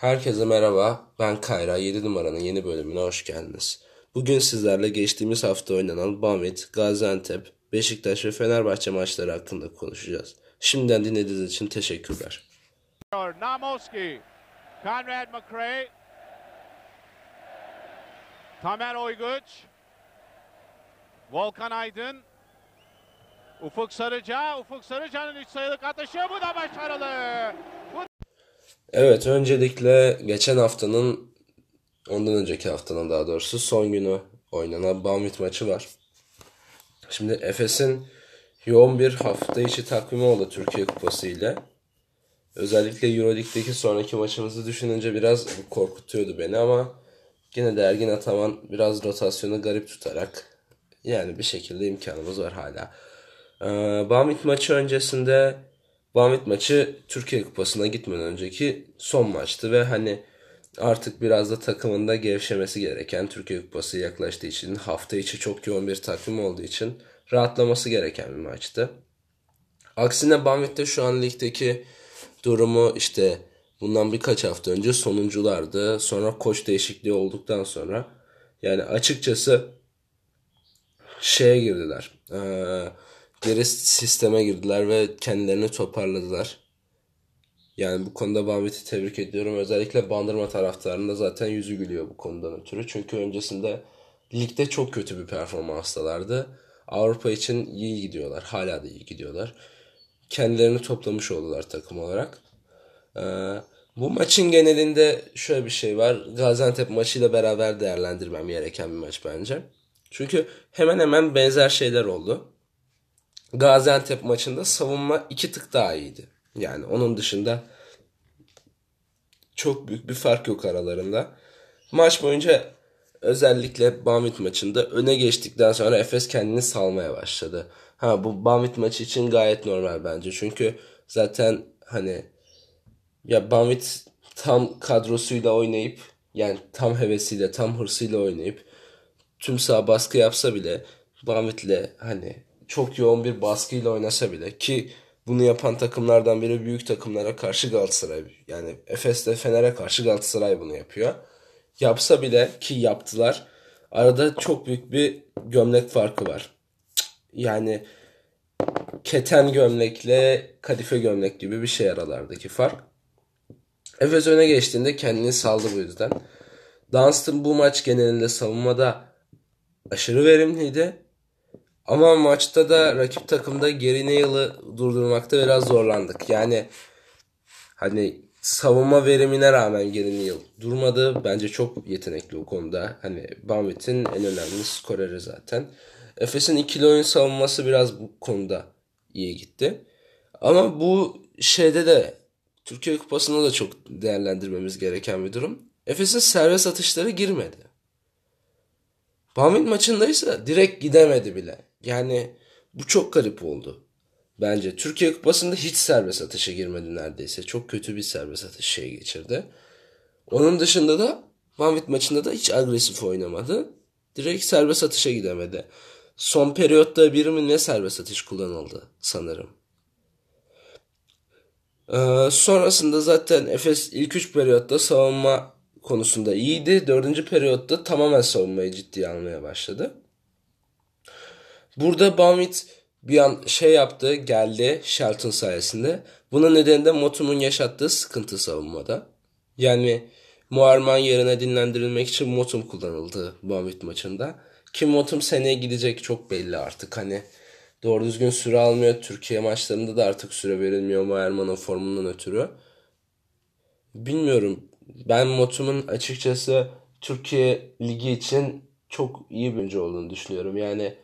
Herkese merhaba. Ben Kayra. 7 numaranın yeni bölümüne hoş geldiniz. Bugün sizlerle geçtiğimiz hafta oynanan Bamit, Gaziantep, Beşiktaş ve Fenerbahçe maçları hakkında konuşacağız. Şimdiden dinlediğiniz için teşekkürler. Namoski, Conrad McRae, Tamer Oyguç, Volkan Aydın, Ufuk Sarıca, Ufuk Sarıca'nın 3 sayılık atışı bu da başarılı. Evet, öncelikle geçen haftanın, ondan önceki haftanın daha doğrusu son günü oynanan Bamit maçı var. Şimdi Efes'in yoğun bir hafta içi takvimi oldu Türkiye Kupası ile. Özellikle Euroleague'deki sonraki maçımızı düşününce biraz korkutuyordu beni ama yine de Ergin Ataman biraz rotasyonu garip tutarak yani bir şekilde imkanımız var hala. Ee, Bamit maçı öncesinde Bamit maçı Türkiye Kupası'na gitmeden önceki son maçtı ve hani artık biraz da takımında gevşemesi gereken Türkiye Kupası yaklaştığı için hafta içi çok yoğun bir takvim olduğu için rahatlaması gereken bir maçtı. Aksine Bamvit'te şu an ligdeki durumu işte bundan birkaç hafta önce sonunculardı. Sonra koç değişikliği olduktan sonra yani açıkçası şeye girdiler. Ee, geri sisteme girdiler ve kendilerini toparladılar. Yani bu konuda Bamvit'i tebrik ediyorum. Özellikle Bandırma taraftarında zaten yüzü gülüyor bu konudan ötürü. Çünkü öncesinde ligde çok kötü bir performanstalardı. Avrupa için iyi gidiyorlar. Hala da iyi gidiyorlar. Kendilerini toplamış oldular takım olarak. Ee, bu maçın genelinde şöyle bir şey var. Gaziantep maçıyla beraber değerlendirmem gereken bir maç bence. Çünkü hemen hemen benzer şeyler oldu. Gaziantep maçında savunma iki tık daha iyiydi. Yani onun dışında çok büyük bir fark yok aralarında. Maç boyunca özellikle Bamit maçında öne geçtikten sonra Efes kendini salmaya başladı. Ha bu Bamit maçı için gayet normal bence. Çünkü zaten hani ya Bamit tam kadrosuyla oynayıp yani tam hevesiyle tam hırsıyla oynayıp tüm saha baskı yapsa bile Bamit'le hani çok yoğun bir baskıyla oynasa bile ki bunu yapan takımlardan biri büyük takımlara karşı Galatasaray. Yani Efes'te Fener'e karşı Galatasaray bunu yapıyor. Yapsa bile ki yaptılar. Arada çok büyük bir gömlek farkı var. Yani keten gömlekle kadife gömlek gibi bir şey aralardaki fark. Efes öne geçtiğinde kendini saldı bu yüzden. Dunstan bu maç genelinde savunmada aşırı verimliydi. Ama maçta da rakip takımda Gary Nail'ı durdurmakta biraz zorlandık. Yani hani savunma verimine rağmen Gary Nail durmadı. Bence çok yetenekli o konuda. Hani Bamvit'in en önemli skoreri zaten. Efes'in ikili oyun savunması biraz bu konuda iyi gitti. Ama bu şeyde de Türkiye Kupası'nda da çok değerlendirmemiz gereken bir durum. Efes'in serbest atışları girmedi. Bamvit maçındaysa direkt gidemedi bile. Yani bu çok garip oldu. Bence Türkiye Kupası'nda hiç serbest atışa girmedi neredeyse. Çok kötü bir serbest atış şey geçirdi. Onun dışında da Banvit maçında da hiç agresif oynamadı. Direkt serbest atışa gidemedi. Son periyotta bir mi ne serbest atış kullanıldı sanırım. Ee, sonrasında zaten Efes ilk 3 periyotta savunma konusunda iyiydi. Dördüncü periyotta tamamen savunmayı ciddiye almaya başladı. Burada Baumit bir an şey yaptı geldi Shelton sayesinde. Bunun nedeni de Motum'un yaşattığı sıkıntı savunmada. Yani Muarman yerine dinlendirilmek için Motum kullanıldı Baumit maçında. Ki Motum seneye gidecek çok belli artık. Hani doğru düzgün süre almıyor. Türkiye maçlarında da artık süre verilmiyor Muarman'ın formundan ötürü. Bilmiyorum. Ben Motum'un açıkçası Türkiye Ligi için çok iyi bir oyuncu olduğunu düşünüyorum. Yani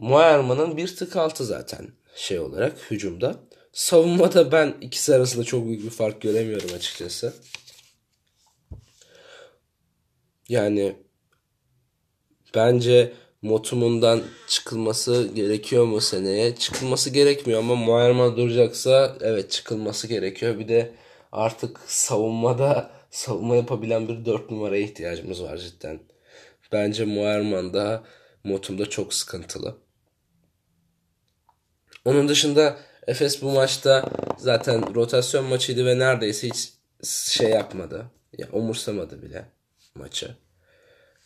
Moerman'ın bir tık altı zaten şey olarak hücumda. Savunmada ben ikisi arasında çok büyük bir fark göremiyorum açıkçası. Yani bence Motum'undan çıkılması gerekiyor mu seneye? Çıkılması gerekmiyor ama Moerman duracaksa evet çıkılması gerekiyor. Bir de artık savunmada savunma yapabilen bir dört numaraya ihtiyacımız var cidden. Bence Moerman da Motum'da çok sıkıntılı. Onun dışında Efes bu maçta zaten rotasyon maçıydı ve neredeyse hiç şey yapmadı. Ya umursamadı bile maçı.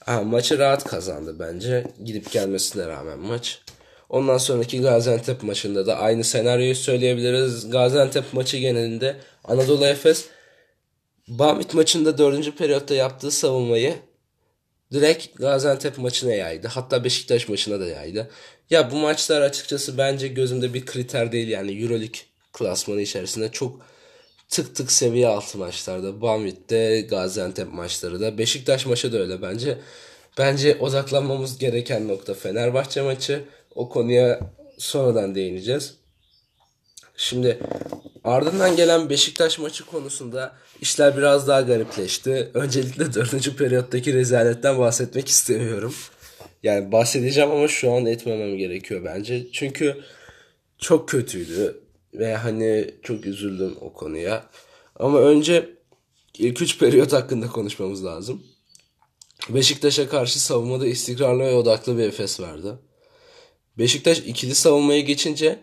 Ha, maçı rahat kazandı bence. Gidip gelmesine rağmen maç. Ondan sonraki Gaziantep maçında da aynı senaryoyu söyleyebiliriz. Gaziantep maçı genelinde Anadolu Efes Bamit maçında 4. periyotta yaptığı savunmayı direkt Gaziantep maçına yaydı. Hatta Beşiktaş maçına da yaydı. Ya bu maçlar açıkçası bence gözümde bir kriter değil yani Euroleague klasmanı içerisinde çok tık tık seviye altı maçlarda. Bamyit'te Gaziantep maçları da. Beşiktaş maçı da öyle bence. Bence odaklanmamız gereken nokta Fenerbahçe maçı. O konuya sonradan değineceğiz. Şimdi ardından gelen Beşiktaş maçı konusunda işler biraz daha garipleşti. Öncelikle 4. periyottaki rezaletten bahsetmek istemiyorum. Yani bahsedeceğim ama şu an etmemem gerekiyor bence. Çünkü çok kötüydü. Ve hani çok üzüldüm o konuya. Ama önce ilk 3 periyot hakkında konuşmamız lazım. Beşiktaş'a karşı savunmada istikrarlı ve odaklı bir Efes vardı. Beşiktaş ikili savunmaya geçince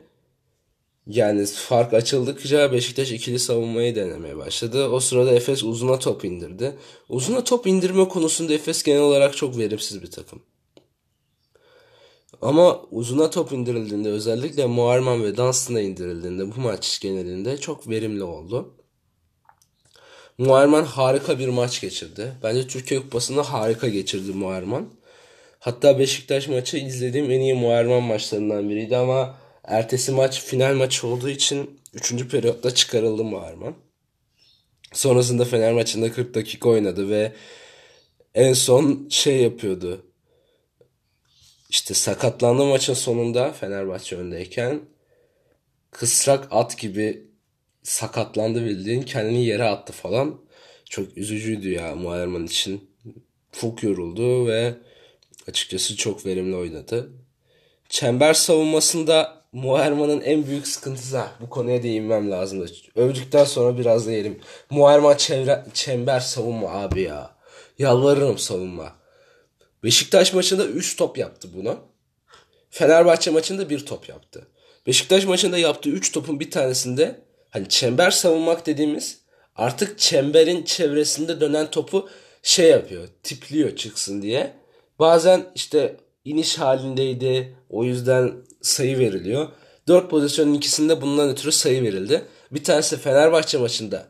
yani fark açıldıkça Beşiktaş ikili savunmayı denemeye başladı. O sırada Efes uzuna top indirdi. Uzuna top indirme konusunda Efes genel olarak çok verimsiz bir takım. Ama uzuna top indirildiğinde özellikle Muharman ve Dunstan'a indirildiğinde bu maç genelinde çok verimli oldu. Muharman harika bir maç geçirdi. Bence Türkiye Kupası'nda harika geçirdi Muharman. Hatta Beşiktaş maçı izlediğim en iyi Muharman maçlarından biriydi ama ertesi maç final maçı olduğu için 3. periyotta çıkarıldı Muharman. Sonrasında Fener maçında 40 dakika oynadı ve en son şey yapıyordu işte sakatlandı maçın sonunda Fenerbahçe öndeyken kısrak at gibi sakatlandı bildiğin kendini yere attı falan. Çok üzücüydü ya Muayerman için. Çok yoruldu ve açıkçası çok verimli oynadı. Çember savunmasında Muayerman'ın en büyük sıkıntısı bu konuya değinmem lazım. Övdükten sonra biraz da yerim. Muayerman çevre, çember savunma abi ya. Yalvarırım savunma. Beşiktaş maçında 3 top yaptı buna. Fenerbahçe maçında 1 top yaptı. Beşiktaş maçında yaptığı 3 topun bir tanesinde hani çember savunmak dediğimiz artık çemberin çevresinde dönen topu şey yapıyor. Tipliyor çıksın diye. Bazen işte iniş halindeydi. O yüzden sayı veriliyor. 4 pozisyonun ikisinde bundan ötürü sayı verildi. Bir tanesi Fenerbahçe maçında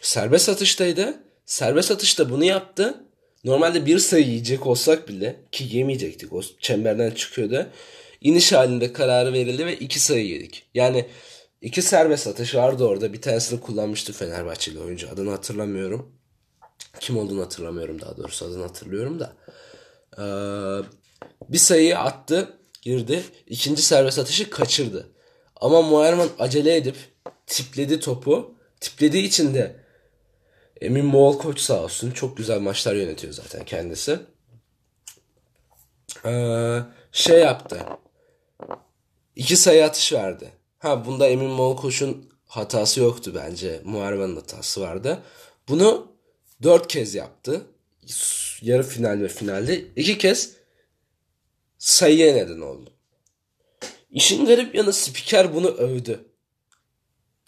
serbest atıştaydı. Serbest atışta bunu yaptı. Normalde bir sayı yiyecek olsak bile ki yemeyecektik o çemberden çıkıyordu. İniş halinde kararı verildi ve iki sayı yedik. Yani iki serbest atış vardı orada. Bir tanesini kullanmıştı Fenerbahçeli oyuncu. Adını hatırlamıyorum. Kim olduğunu hatırlamıyorum daha doğrusu adını hatırlıyorum da. Ee, bir sayıyı attı girdi. İkinci serbest atışı kaçırdı. Ama Muharman acele edip tipledi topu. Tiplediği için de Emin Moğol koç sağ olsun. Çok güzel maçlar yönetiyor zaten kendisi. Ee, şey yaptı. İki sayı atış verdi. Ha bunda Emin Moğol koçun hatası yoktu bence. Muharrem'in hatası vardı. Bunu dört kez yaptı. Yarı final ve finalde. iki kez sayıya neden oldu. İşin garip yanı spiker bunu övdü.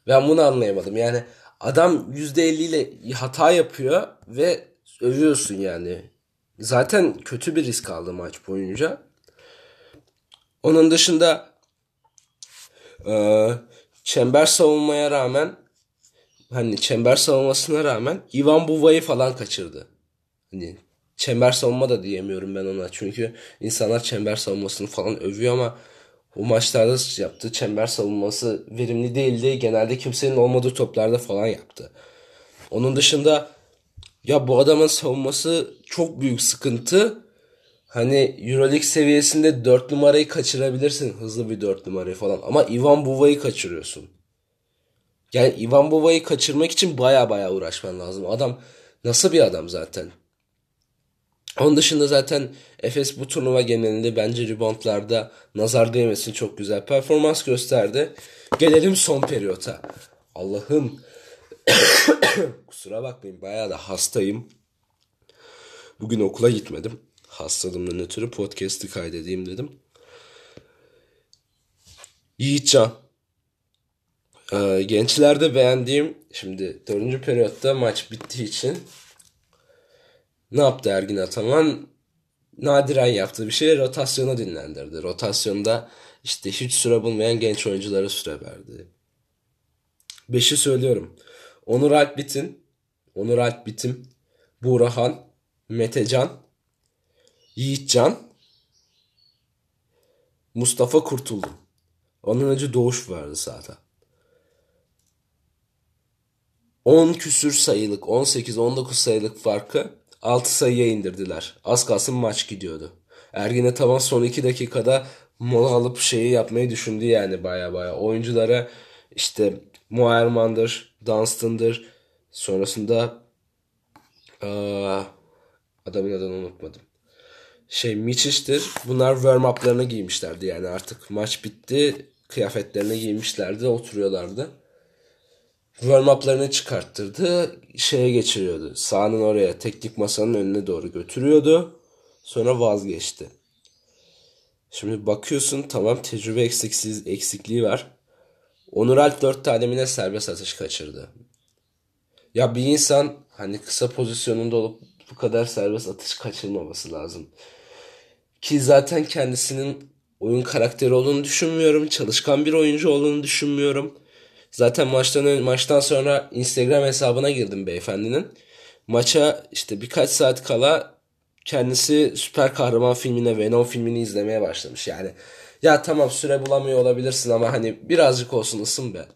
Ben bunu anlayamadım. Yani adam %50 ile hata yapıyor ve övüyorsun yani. Zaten kötü bir risk aldı maç boyunca. Onun dışında e, çember savunmaya rağmen hani çember savunmasına rağmen Ivan Buva'yı falan kaçırdı. Hani çember savunma da diyemiyorum ben ona. Çünkü insanlar çember savunmasını falan övüyor ama o maçlarda yaptığı çember savunması verimli değildi. Genelde kimsenin olmadığı toplarda falan yaptı. Onun dışında ya bu adamın savunması çok büyük sıkıntı. Hani Euroleague seviyesinde 4 numarayı kaçırabilirsin. Hızlı bir 4 numarayı falan. Ama Ivan Buva'yı kaçırıyorsun. Yani Ivan Buva'yı kaçırmak için baya baya uğraşman lazım. Adam nasıl bir adam zaten? Onun dışında zaten Efes bu turnuva genelinde bence reboundlarda nazar değmesin çok güzel performans gösterdi. Gelelim son periyota. Allah'ım kusura bakmayın bayağı da hastayım. Bugün okula gitmedim. Hastalığımdan ötürü podcast'i kaydedeyim dedim. Yiğitcan. Ee, gençlerde beğendiğim şimdi dördüncü periyotta maç bittiği için ne yaptı Ergin Ataman? Nadiren yaptığı bir şey rotasyonu dinlendirdi. Rotasyonda işte hiç süre bulmayan genç oyunculara süre verdi. Beşi söylüyorum. Onur Alpbit'in, Onur Alpbit'im, Buğrahan, Metecan, Yiğitcan, Mustafa Kurtuldum. Ondan önce Doğuş vardı zaten. 10 küsür sayılık, 18-19 sayılık farkı 6 sayıya indirdiler. Az kalsın maç gidiyordu. Ergin Ataman son 2 dakikada mola alıp şeyi yapmayı düşündü yani baya baya. Oyunculara işte Muayerman'dır, Dunstan'dır. Sonrasında aa, adamın adını unutmadım. Şey Miçiş'tir. Bunlar warm-up'larını giymişlerdi yani artık maç bitti. Kıyafetlerini giymişlerdi, oturuyorlardı. Warm-up'larını çıkarttırdı. Şeye geçiriyordu. Sahanın oraya teknik masanın önüne doğru götürüyordu. Sonra vazgeçti. Şimdi bakıyorsun tamam tecrübe eksiksiz eksikliği var. Onur Alp 4 tane mine serbest atış kaçırdı. Ya bir insan hani kısa pozisyonunda olup bu kadar serbest atış kaçırmaması lazım. Ki zaten kendisinin oyun karakteri olduğunu düşünmüyorum. Çalışkan bir oyuncu olduğunu düşünmüyorum. Zaten maçtan maçtan sonra Instagram hesabına girdim beyefendinin. Maça işte birkaç saat kala kendisi süper kahraman filmine Venom filmini izlemeye başlamış. Yani ya tamam süre bulamıyor olabilirsin ama hani birazcık olsun ısın be.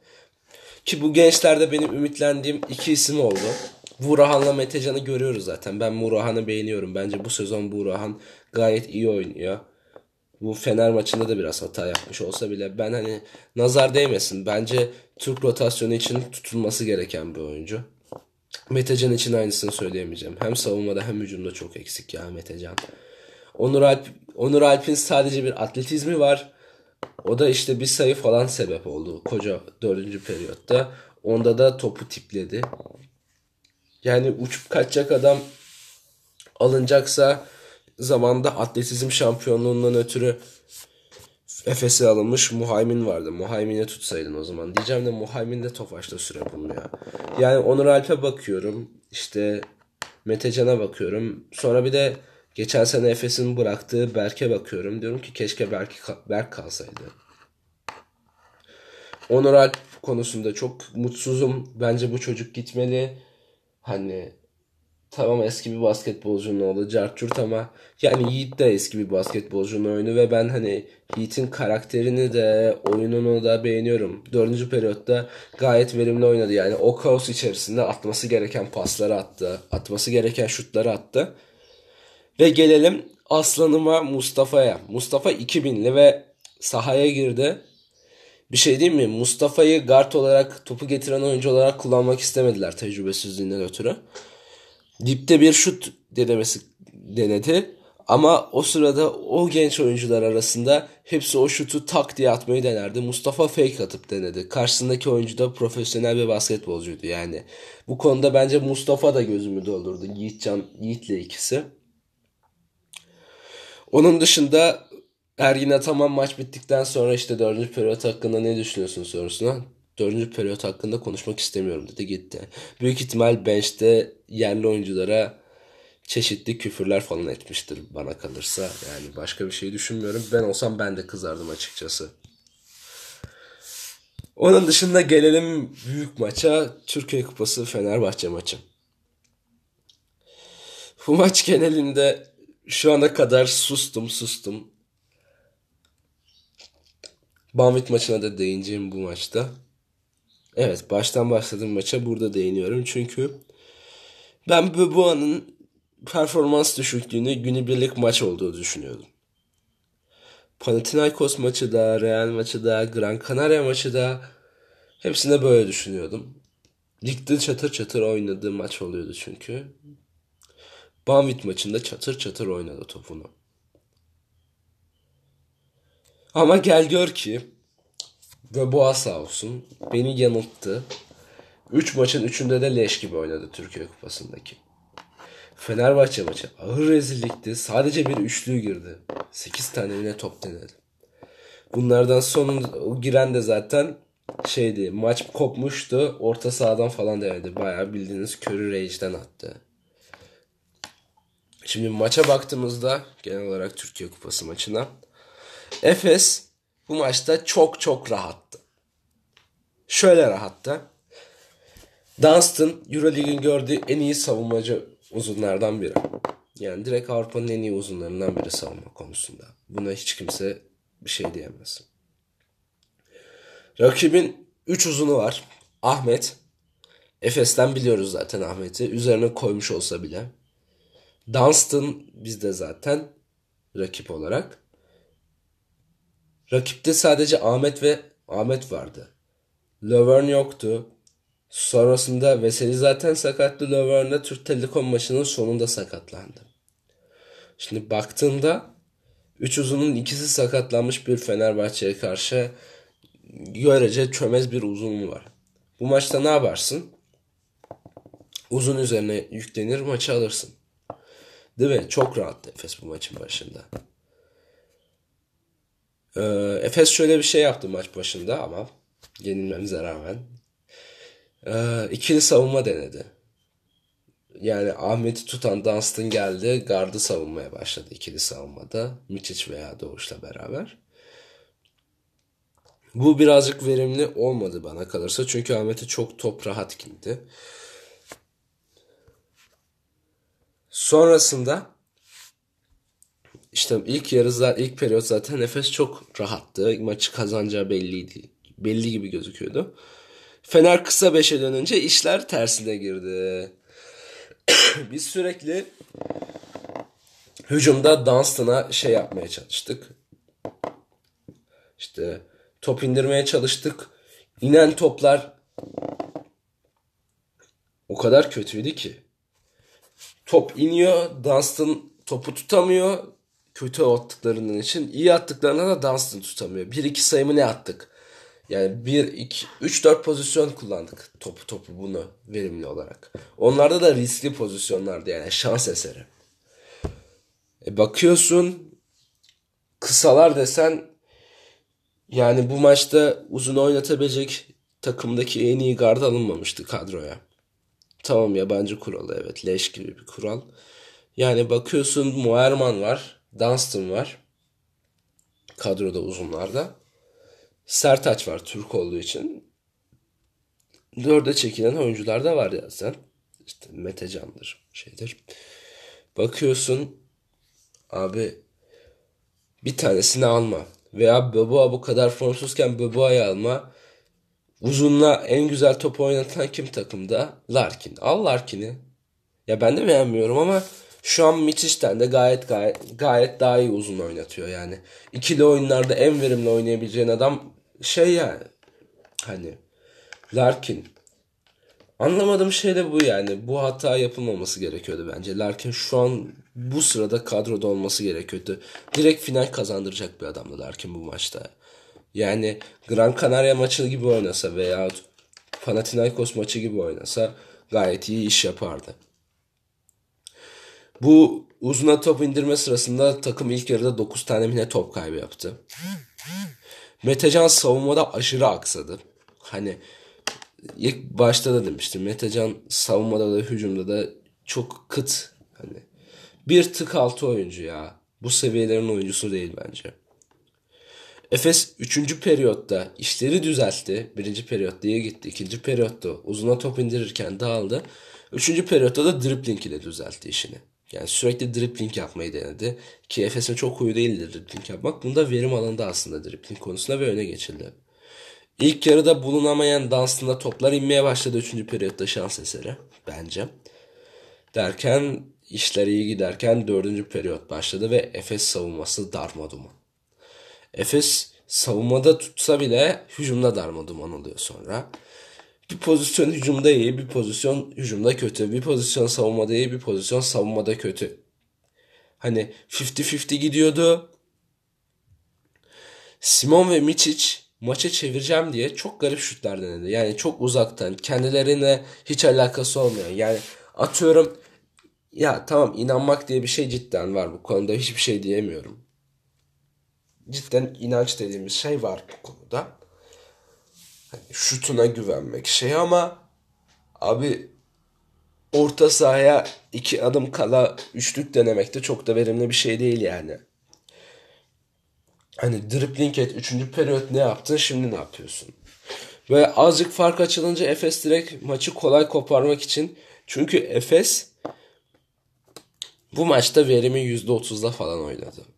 Ki bu gençlerde benim ümitlendiğim iki isim oldu. Burahan'la Metecan'ı görüyoruz zaten. Ben Murahan'ı beğeniyorum. Bence bu sezon Burahan gayet iyi oynuyor. Bu Fener maçında da biraz hata yapmış olsa bile ben hani nazar değmesin. Bence Türk rotasyonu için tutulması gereken bir oyuncu. Metecan için aynısını söyleyemeyeceğim. Hem savunmada hem hücumda çok eksik ya Metecan. Onur Alp Onur Alp'in sadece bir atletizmi var. O da işte bir sayı falan sebep oldu koca dördüncü periyotta. Onda da topu tipledi. Yani uçup kaçacak adam alınacaksa zamanda atletizm şampiyonluğundan ötürü Efes'e alınmış Muhaymin vardı. Muhaymin'e tutsaydın o zaman. Diyeceğim de Muhaymin de Tofaş'ta süre bulmuyor. Yani Onur Alp'e bakıyorum. İşte Metecan'a bakıyorum. Sonra bir de geçen sene Efes'in bıraktığı Berk'e bakıyorum. Diyorum ki keşke Berk, Berk kalsaydı. Onur Alp konusunda çok mutsuzum. Bence bu çocuk gitmeli. Hani tamam eski bir basketbolcunun oğlu Cartçurt ama yani Yiğit de eski bir basketbolcunun oyunu ve ben hani Yiğit'in karakterini de oyununu da beğeniyorum. Dördüncü periyotta gayet verimli oynadı yani o kaos içerisinde atması gereken pasları attı. Atması gereken şutları attı. Ve gelelim aslanıma Mustafa'ya. Mustafa 2000'li ve sahaya girdi. Bir şey diyeyim mi? Mustafa'yı guard olarak topu getiren oyuncu olarak kullanmak istemediler tecrübesizliğinden ötürü. Dipte bir şut denemesi denedi. Ama o sırada o genç oyuncular arasında hepsi o şutu tak diye atmayı denerdi. Mustafa fake atıp denedi. Karşısındaki oyuncu da profesyonel bir basketbolcuydu yani. Bu konuda bence Mustafa da gözümü doldurdu. Yiğitcan, Yiğit'le ikisi. Onun dışında Ergin Ataman maç bittikten sonra işte dördüncü periyot hakkında ne düşünüyorsun sorusuna. Dördüncü periyot hakkında konuşmak istemiyorum dedi gitti. Büyük ihtimal bench'te yerli oyunculara çeşitli küfürler falan etmiştir bana kalırsa. Yani başka bir şey düşünmüyorum. Ben olsam ben de kızardım açıkçası. Onun dışında gelelim büyük maça. Türkiye Kupası Fenerbahçe maçı. Bu maç genelinde şu ana kadar sustum sustum. Banvit maçına da değineceğim bu maçta. Evet baştan başladığım maça burada değiniyorum. Çünkü ben bu, bu anın performans düşüklüğünü günübirlik maç olduğu düşünüyordum. Panathinaikos maçı da, Real maçı da, Gran Canaria maçı da hepsinde böyle düşünüyordum. Ligde çatır çatır oynadığı maç oluyordu çünkü. Banvit maçında çatır çatır oynadı topunu. Ama gel gör ki ve boğa sağ olsun beni yanılttı. 3 maçın 3'ünde de leş gibi oynadı Türkiye Kupası'ndaki. Fenerbahçe maçı ağır rezillikti. Sadece bir üçlü girdi. 8 tane yine top denedi. Bunlardan son giren de zaten şeydi maç kopmuştu. Orta sahadan falan denedi. Bayağı bildiğiniz körü rage'den attı. Şimdi maça baktığımızda genel olarak Türkiye Kupası maçına Efes bu maçta çok çok rahattı. Şöyle rahattı. Dunstan Euroleague'in gördüğü en iyi savunmacı uzunlardan biri. Yani direkt Avrupa'nın en iyi uzunlarından biri savunma konusunda. Buna hiç kimse bir şey diyemez. Rakibin 3 uzunu var. Ahmet. Efes'ten biliyoruz zaten Ahmet'i. Üzerine koymuş olsa bile. Dunstan bizde zaten rakip olarak. Rakipte sadece Ahmet ve Ahmet vardı. Laverne yoktu. Sonrasında Veseli zaten sakatlı. Laverne de Türk Telekom maçının sonunda sakatlandı. Şimdi baktığında üç uzunun ikisi sakatlanmış bir Fenerbahçe'ye karşı görece çömez bir uzun var. Bu maçta ne yaparsın? Uzun üzerine yüklenir maçı alırsın. Değil mi? Çok rahat Efes bu maçın başında. Ee, Efes şöyle bir şey yaptı maç başında ama yenilmemize rağmen. Ee, ikili savunma denedi. Yani Ahmet'i tutan Dunstan geldi. Gardı savunmaya başladı ikili savunmada. Miçic veya Doğuş'la beraber. Bu birazcık verimli olmadı bana kalırsa. Çünkü Ahmet'e çok top rahat gitti. Sonrasında işte ilk yarı ilk periyot zaten Efes çok rahattı. Maçı kazanacağı belliydi. Belli gibi gözüküyordu. Fener kısa 5'e dönünce işler tersine girdi. Biz sürekli hücumda Dunstan'a şey yapmaya çalıştık. İşte top indirmeye çalıştık. İnen toplar o kadar kötüydü ki. Top iniyor, Dunstan topu tutamıyor. Kötü attıklarının için. iyi attıklarına da Dunstan tutamıyor. 1-2 sayımı ne attık? Yani 1, 2, 3, 4 pozisyon kullandık topu topu bunu verimli olarak. Onlarda da riskli pozisyonlardı yani şans eseri. E bakıyorsun kısalar desen yani bu maçta uzun oynatabilecek takımdaki en iyi gard alınmamıştı kadroya. Tamam yabancı kuralı evet leş gibi bir kural. Yani bakıyorsun Muerman var, Dunstan var. Kadroda uzunlarda. Sertaç var Türk olduğu için. Dörde çekilen oyuncular da var ya sen. İşte Mete Can'dır şeydir. Bakıyorsun abi bir tanesini alma. Veya Beboa bu kadar formsuzken Beboa'yı alma. Uzunla en güzel top oynatan kim takımda? Larkin. Al Larkin'i. Ya ben de beğenmiyorum ama şu an Miçiş'ten de gayet gayet gayet daha iyi uzun oynatıyor yani. İkili oyunlarda en verimli oynayabileceğin adam şey yani hani Larkin anlamadığım şey de bu yani. Bu hata yapılmaması gerekiyordu bence. Larkin şu an bu sırada kadroda olması gerekiyordu. Direkt final kazandıracak bir adamdı Larkin bu maçta. Yani Gran Canaria maçı gibi oynasa veya Panathinaikos maçı gibi oynasa gayet iyi iş yapardı. Bu uzuna top indirme sırasında takım ilk yarıda 9 tane mine top kaybı yaptı. Metecan savunmada aşırı aksadı. Hani ilk başta da demiştim. Metecan savunmada da hücumda da çok kıt. Hani bir tık altı oyuncu ya. Bu seviyelerin oyuncusu değil bence. Efes 3. periyotta işleri düzeltti. 1. periyotta iyi gitti. 2. periyotta uzuna top indirirken dağıldı. 3. periyotta da dribbling ile düzeltti işini. Yani sürekli dribbling yapmayı denedi. Ki Efes'in çok huyu değildir dribbling yapmak. Bunda verim alanında aslında dribbling konusunda ve öne geçildi. İlk yarıda bulunamayan dansında toplar inmeye başladı 3. periyotta şans eseri bence. Derken işler iyi giderken 4. periyot başladı ve Efes savunması darmaduman. Efes savunmada tutsa bile hücumda darmaduman oluyor sonra bir pozisyon hücumda iyi, bir pozisyon hücumda kötü. Bir pozisyon savunmada iyi, bir pozisyon savunmada kötü. Hani 50-50 gidiyordu. Simon ve Miçic maçı çevireceğim diye çok garip şutlar denedi. Yani çok uzaktan, kendilerine hiç alakası olmuyor. Yani atıyorum ya tamam inanmak diye bir şey cidden var bu konuda hiçbir şey diyemiyorum. Cidden inanç dediğimiz şey var bu konuda. Hani şutuna güvenmek şey ama abi orta sahaya iki adım kala üçlük denemek de çok da verimli bir şey değil yani. Hani dribbling et 3. periyot ne yaptın şimdi ne yapıyorsun? Ve azıcık fark açılınca Efes direkt maçı kolay koparmak için çünkü Efes bu maçta verimi %30'da falan oynadı.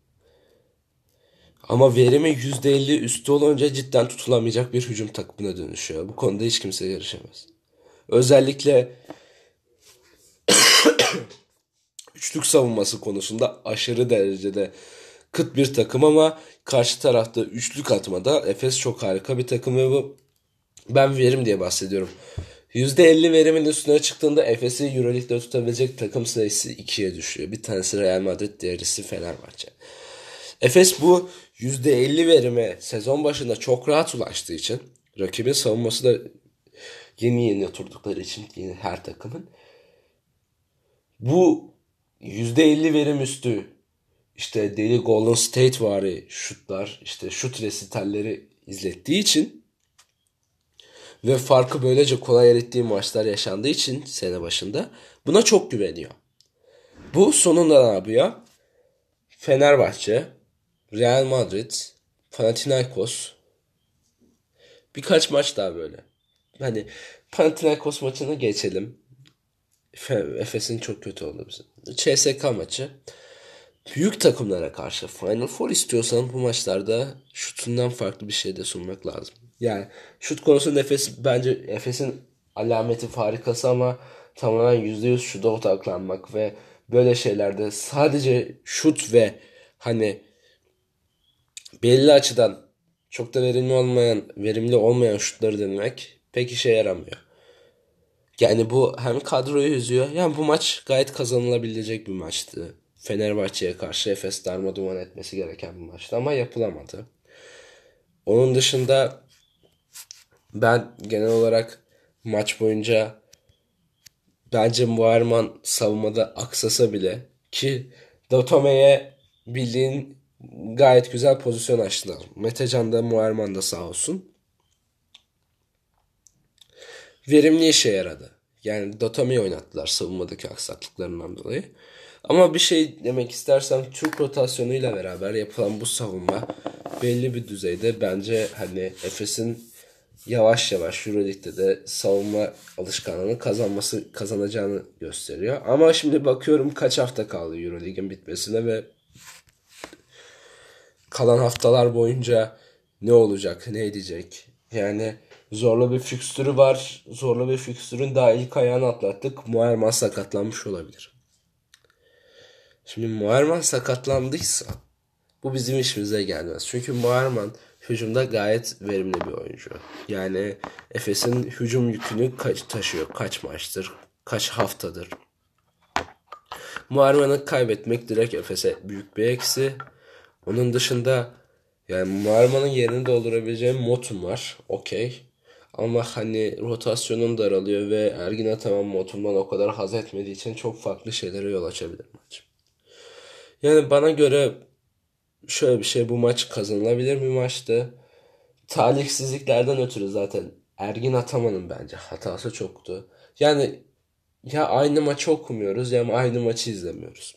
Ama verimi %50 üstü olunca cidden tutulamayacak bir hücum takımına dönüşüyor. Bu konuda hiç kimse yarışamaz. Özellikle üçlük savunması konusunda aşırı derecede kıt bir takım ama karşı tarafta üçlük atmada Efes çok harika bir takım ve bu ben verim diye bahsediyorum. %50 verimin üstüne çıktığında Efes'i Euroleague'de tutabilecek takım sayısı 2'ye düşüyor. Bir tanesi Real Madrid, diğerisi Fenerbahçe. Efes bu %50 verime sezon başında çok rahat ulaştığı için rakibin savunması da yeni yeni oturdukları için yeni her takımın bu %50 verim üstü işte deli Golden State vari şutlar işte şut resitalleri izlettiği için ve farkı böylece kolay erittiği maçlar yaşandığı için sene başında buna çok güveniyor. Bu sonunda ne yapıyor? Fenerbahçe, Real Madrid, Panathinaikos birkaç maç daha böyle. Hani Panathinaikos maçını geçelim. Efes'in çok kötü oldu bizim. CSK maçı. Büyük takımlara karşı Final Four istiyorsan bu maçlarda şutundan farklı bir şey de sunmak lazım. Yani şut konusunda Efes bence Efes'in alameti farikası ama tamamen %100 şuta odaklanmak ve böyle şeylerde sadece şut ve hani belli açıdan çok da verimli olmayan, verimli olmayan şutları denemek pek işe yaramıyor. Yani bu hem kadroyu üzüyor. Yani bu maç gayet kazanılabilecek bir maçtı. Fenerbahçe'ye karşı Efes darma duman etmesi gereken bir maçtı ama yapılamadı. Onun dışında ben genel olarak maç boyunca bence Muharman savunmada aksasa bile ki Dotome'ye bildiğin gayet güzel pozisyon açtılar. Metecan da Muharman da sağ olsun. Verimli işe yaradı. Yani Dotome'yi oynattılar savunmadaki aksaklıklarından dolayı. Ama bir şey demek istersem Türk rotasyonuyla beraber yapılan bu savunma belli bir düzeyde bence hani Efes'in yavaş yavaş Euroleague'de de savunma alışkanlığını kazanması kazanacağını gösteriyor. Ama şimdi bakıyorum kaç hafta kaldı Euroleague'in bitmesine ve kalan haftalar boyunca ne olacak, ne edecek? Yani zorlu bir fikstürü var. Zorlu bir fikstürün daha ilk ayağını atlattık. Muayerman sakatlanmış olabilir. Şimdi Muayerman sakatlandıysa bu bizim işimize gelmez. Çünkü Muayerman hücumda gayet verimli bir oyuncu. Yani Efes'in hücum yükünü kaç taşıyor? Kaç maçtır? Kaç haftadır? Muharman'ı kaybetmek direkt Efes'e büyük bir eksi. Onun dışında yani Muharman'ın yerini doldurabileceğim Motum var. Okey. Ama hani rotasyonum daralıyor ve Ergin Ataman Motum'dan o kadar haz etmediği için çok farklı şeylere yol açabilir maç. Yani bana göre şöyle bir şey bu maç kazanılabilir bir maçtı. Talihsizliklerden ötürü zaten Ergin Ataman'ın bence hatası çoktu. Yani ya aynı maçı okumuyoruz ya aynı maçı izlemiyoruz.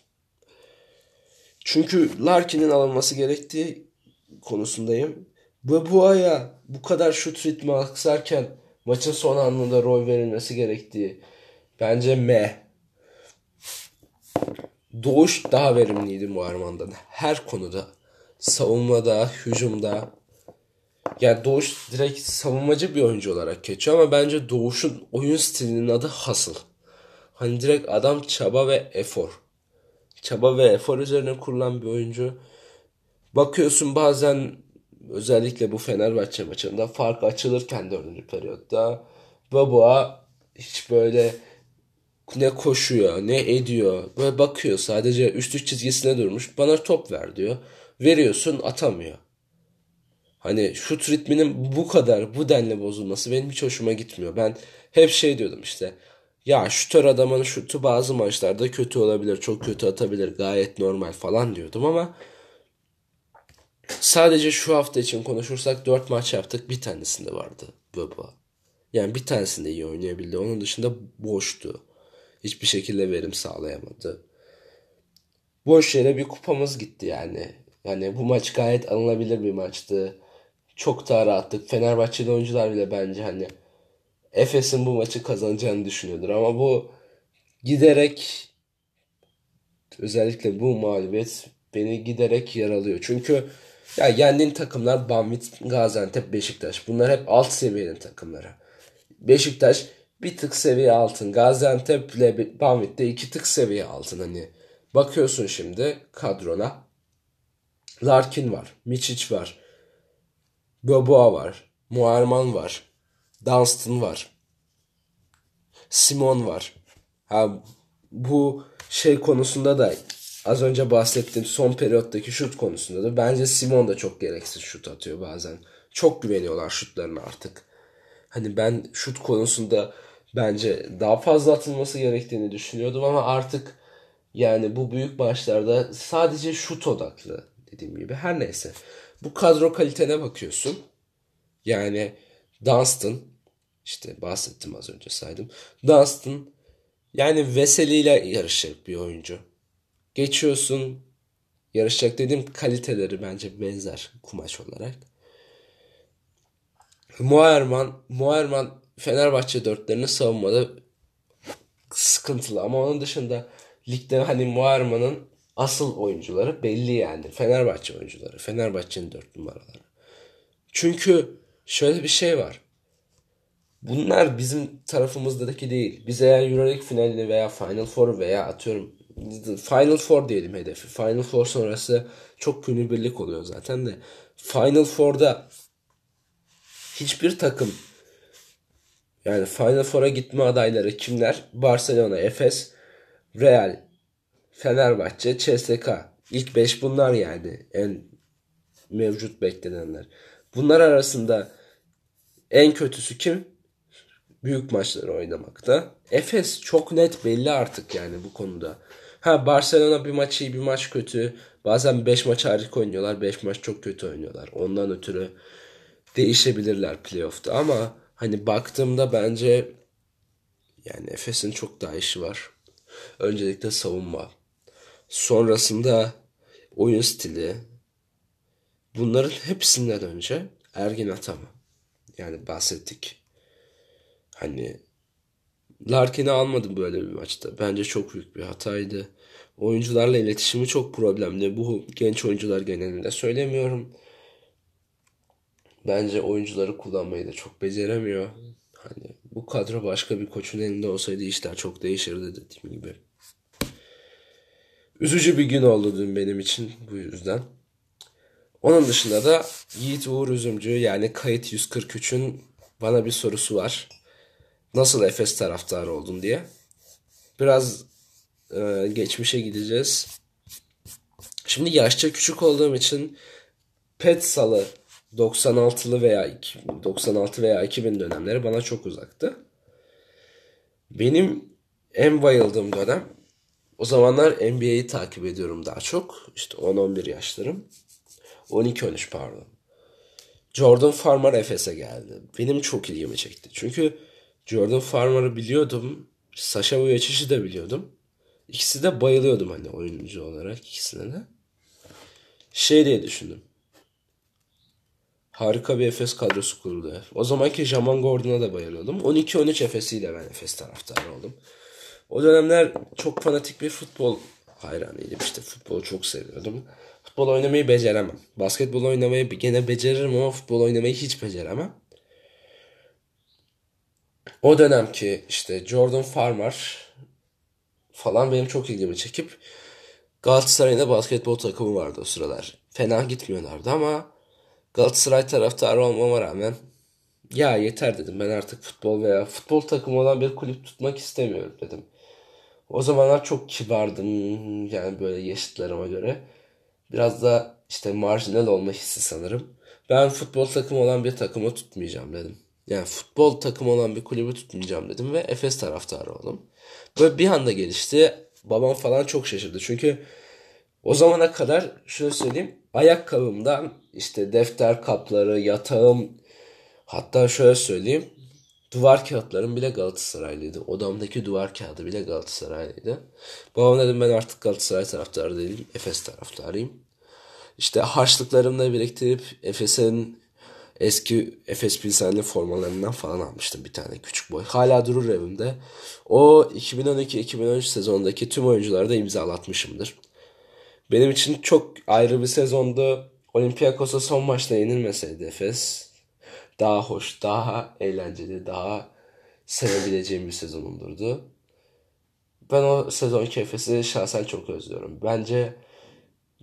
Çünkü Larkin'in alınması gerektiği konusundayım. Ve bu aya bu kadar şut ritmi aksarken maçın son anında rol verilmesi gerektiği bence me. Doğuş daha verimliydi Muharman'dan. Her konuda. Savunmada, hücumda. Yani Doğuş direkt savunmacı bir oyuncu olarak geçiyor ama bence Doğuş'un oyun stilinin adı hasıl. Hani direkt adam çaba ve efor. Çaba ve efor üzerine kurulan bir oyuncu. Bakıyorsun bazen özellikle bu Fenerbahçe maçında fark açılırken dördüncü periyotta Baboa hiç böyle ne koşuyor ne ediyor böyle bakıyor sadece üst çizgisine durmuş bana top ver diyor veriyorsun atamıyor. Hani şut ritminin bu kadar bu denli bozulması benim hiç hoşuma gitmiyor. Ben hep şey diyordum işte ya şutör adamın şutu bazı maçlarda kötü olabilir çok kötü atabilir gayet normal falan diyordum ama sadece şu hafta için konuşursak 4 maç yaptık bir tanesinde vardı Baba. Yani bir tanesinde iyi oynayabildi. Onun dışında boştu. Hiçbir şekilde verim sağlayamadı. Boş yere bir kupamız gitti yani. Yani bu maç gayet alınabilir bir maçtı. Çok daha rahattık. Fenerbahçeli oyuncular bile bence hani Efes'in bu maçı kazanacağını düşünüyordur. Ama bu giderek özellikle bu mağlubiyet beni giderek yaralıyor. Çünkü ya yendiğin takımlar Banvit, Gaziantep, Beşiktaş. Bunlar hep alt seviyenin takımları. Beşiktaş bir tık seviye altın. Gaziantep ile Banvit de iki tık seviye altın. Hani bakıyorsun şimdi kadrona. Larkin var. Miçic var. Boboa var. Muarman var. Dunstan var. Simon var. Ha, bu şey konusunda da az önce bahsettiğim son periyottaki şut konusunda da bence Simon da çok gereksiz şut atıyor bazen. Çok güveniyorlar şutlarına artık. Hani ben şut konusunda bence daha fazla atılması gerektiğini düşünüyordum ama artık yani bu büyük maçlarda sadece şut odaklı dediğim gibi. Her neyse. Bu kadro kalitene bakıyorsun. Yani Dunstan işte bahsettim az önce saydım. Dunstan yani Veseli ile yarışacak bir oyuncu. Geçiyorsun yarışacak dediğim kaliteleri bence benzer kumaş olarak. Muayerman, Muayerman Fenerbahçe dörtlerini savunmada sıkıntılı ama onun dışında ligde hani Muayerman'ın asıl oyuncuları belli yani. Fenerbahçe oyuncuları. Fenerbahçe'nin dört numaraları. Çünkü şöyle bir şey var. Bunlar bizim tarafımızdaki değil. Biz eğer Euroleague finalini veya Final Four veya atıyorum Final Four diyelim hedefi. Final Four sonrası çok birlik oluyor zaten de. Final Four'da hiçbir takım yani Final Four'a gitme adayları kimler? Barcelona, Efes, Real, Fenerbahçe, CSK. İlk 5 bunlar yani en mevcut beklenenler. Bunlar arasında en kötüsü kim? Büyük maçları oynamakta. Efes çok net belli artık yani bu konuda. Ha Barcelona bir maç iyi bir maç kötü. Bazen 5 maç harika oynuyorlar. 5 maç çok kötü oynuyorlar. Ondan ötürü değişebilirler playoff'ta ama hani baktığımda bence yani Efes'in çok daha işi var. Öncelikle savunma. Sonrasında oyun stili. Bunların hepsinden önce Ergin Atama. Yani bahsettik. Hani Larkin'i almadım böyle bir maçta. Bence çok büyük bir hataydı. Oyuncularla iletişimi çok problemli. Bu genç oyuncular genelinde söylemiyorum. Bence oyuncuları kullanmayı da çok beceremiyor. Hani bu kadro başka bir koçun elinde olsaydı işler çok değişirdi dediğim gibi. Üzücü bir gün oldu dün benim için bu yüzden. Onun dışında da Yiğit Uğur Üzümcü yani kayıt 143'ün bana bir sorusu var. Nasıl Efes taraftarı oldun diye. Biraz e, geçmişe gideceğiz. Şimdi yaşça küçük olduğum için Pet Salı 96'lı veya 96 veya 2000 dönemleri bana çok uzaktı. Benim en bayıldığım dönem o zamanlar NBA'yi takip ediyorum daha çok. İşte 10-11 yaşlarım. 12-13 pardon. Jordan Farmer Efes'e geldi. Benim çok ilgimi çekti. Çünkü Jordan Farmer'ı biliyordum. Sasha Vujicic'i de biliyordum. İkisi de bayılıyordum hani oyuncu olarak ikisine de. Şey diye düşündüm. Harika bir Efes kadrosu kuruldu. O zamanki Jaman Gordon'a da bayılıyordum. 12-13 Efes'iyle ben Efes taraftarı oldum. O dönemler çok fanatik bir futbol hayranıydım. İşte futbolu çok seviyordum. Futbol oynamayı beceremem. Basketbol oynamayı gene beceririm ama futbol oynamayı hiç beceremem. O dönemki işte Jordan Farmer falan benim çok ilgimi çekip Galatasaray'da basketbol takımı vardı o sıralar. Fena gitmiyorlardı ama Galatasaray taraftarı olmama rağmen ya yeter dedim ben artık futbol veya futbol takımı olan bir kulüp tutmak istemiyorum dedim. O zamanlar çok kibardım yani böyle yaşıtlarıma göre. Biraz da işte marjinal olma hissi sanırım. Ben futbol takımı olan bir takımı tutmayacağım dedim. Yani futbol takımı olan bir kulübü tutmayacağım dedim ve Efes taraftarı oldum. Böyle bir anda gelişti. Babam falan çok şaşırdı. Çünkü o zamana kadar şöyle söyleyeyim ayakkabımdan işte defter kapları, yatağım, Hatta şöyle söyleyeyim. Duvar kağıtlarım bile Galatasaraylıydı. Odamdaki duvar kağıdı bile Galatasaraylıydı. Babam dedim ben artık Galatasaray taraftarı değilim. Efes taraftarıyım. İşte harçlıklarımla biriktirip Efes'in eski Efes Pilsen'in formalarından falan almıştım bir tane küçük boy. Hala durur evimde. O 2012-2013 sezondaki tüm oyuncuları da imzalatmışımdır. Benim için çok ayrı bir sezondu. Olympiakos'a son maçta yenilmeseydi Efes daha hoş, daha eğlenceli, daha sevebileceğim bir sezon olurdu. Ben o sezon Efes'i şahsen çok özlüyorum. Bence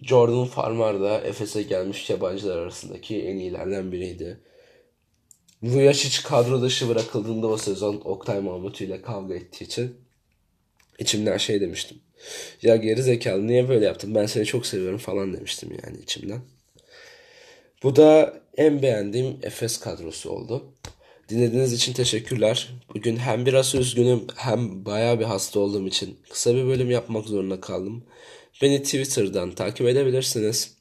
Jordan Farmer da Efes'e gelmiş yabancılar arasındaki en iyilerden biriydi. Vujacic kadro dışı bırakıldığında o sezon Oktay Mahmut ile kavga ettiği için içimden şey demiştim. Ya geri zekalı niye böyle yaptın ben seni çok seviyorum falan demiştim yani içimden. Bu da en beğendiğim Efes kadrosu oldu. Dinlediğiniz için teşekkürler. Bugün hem biraz üzgünüm hem baya bir hasta olduğum için kısa bir bölüm yapmak zorunda kaldım. Beni Twitter'dan takip edebilirsiniz.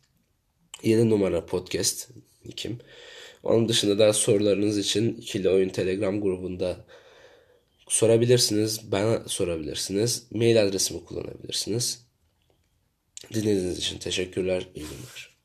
Yeni numara podcast kim? Onun dışında da sorularınız için ikili oyun telegram grubunda sorabilirsiniz. Bana sorabilirsiniz. Mail adresimi kullanabilirsiniz. Dinlediğiniz için teşekkürler. İyi günler.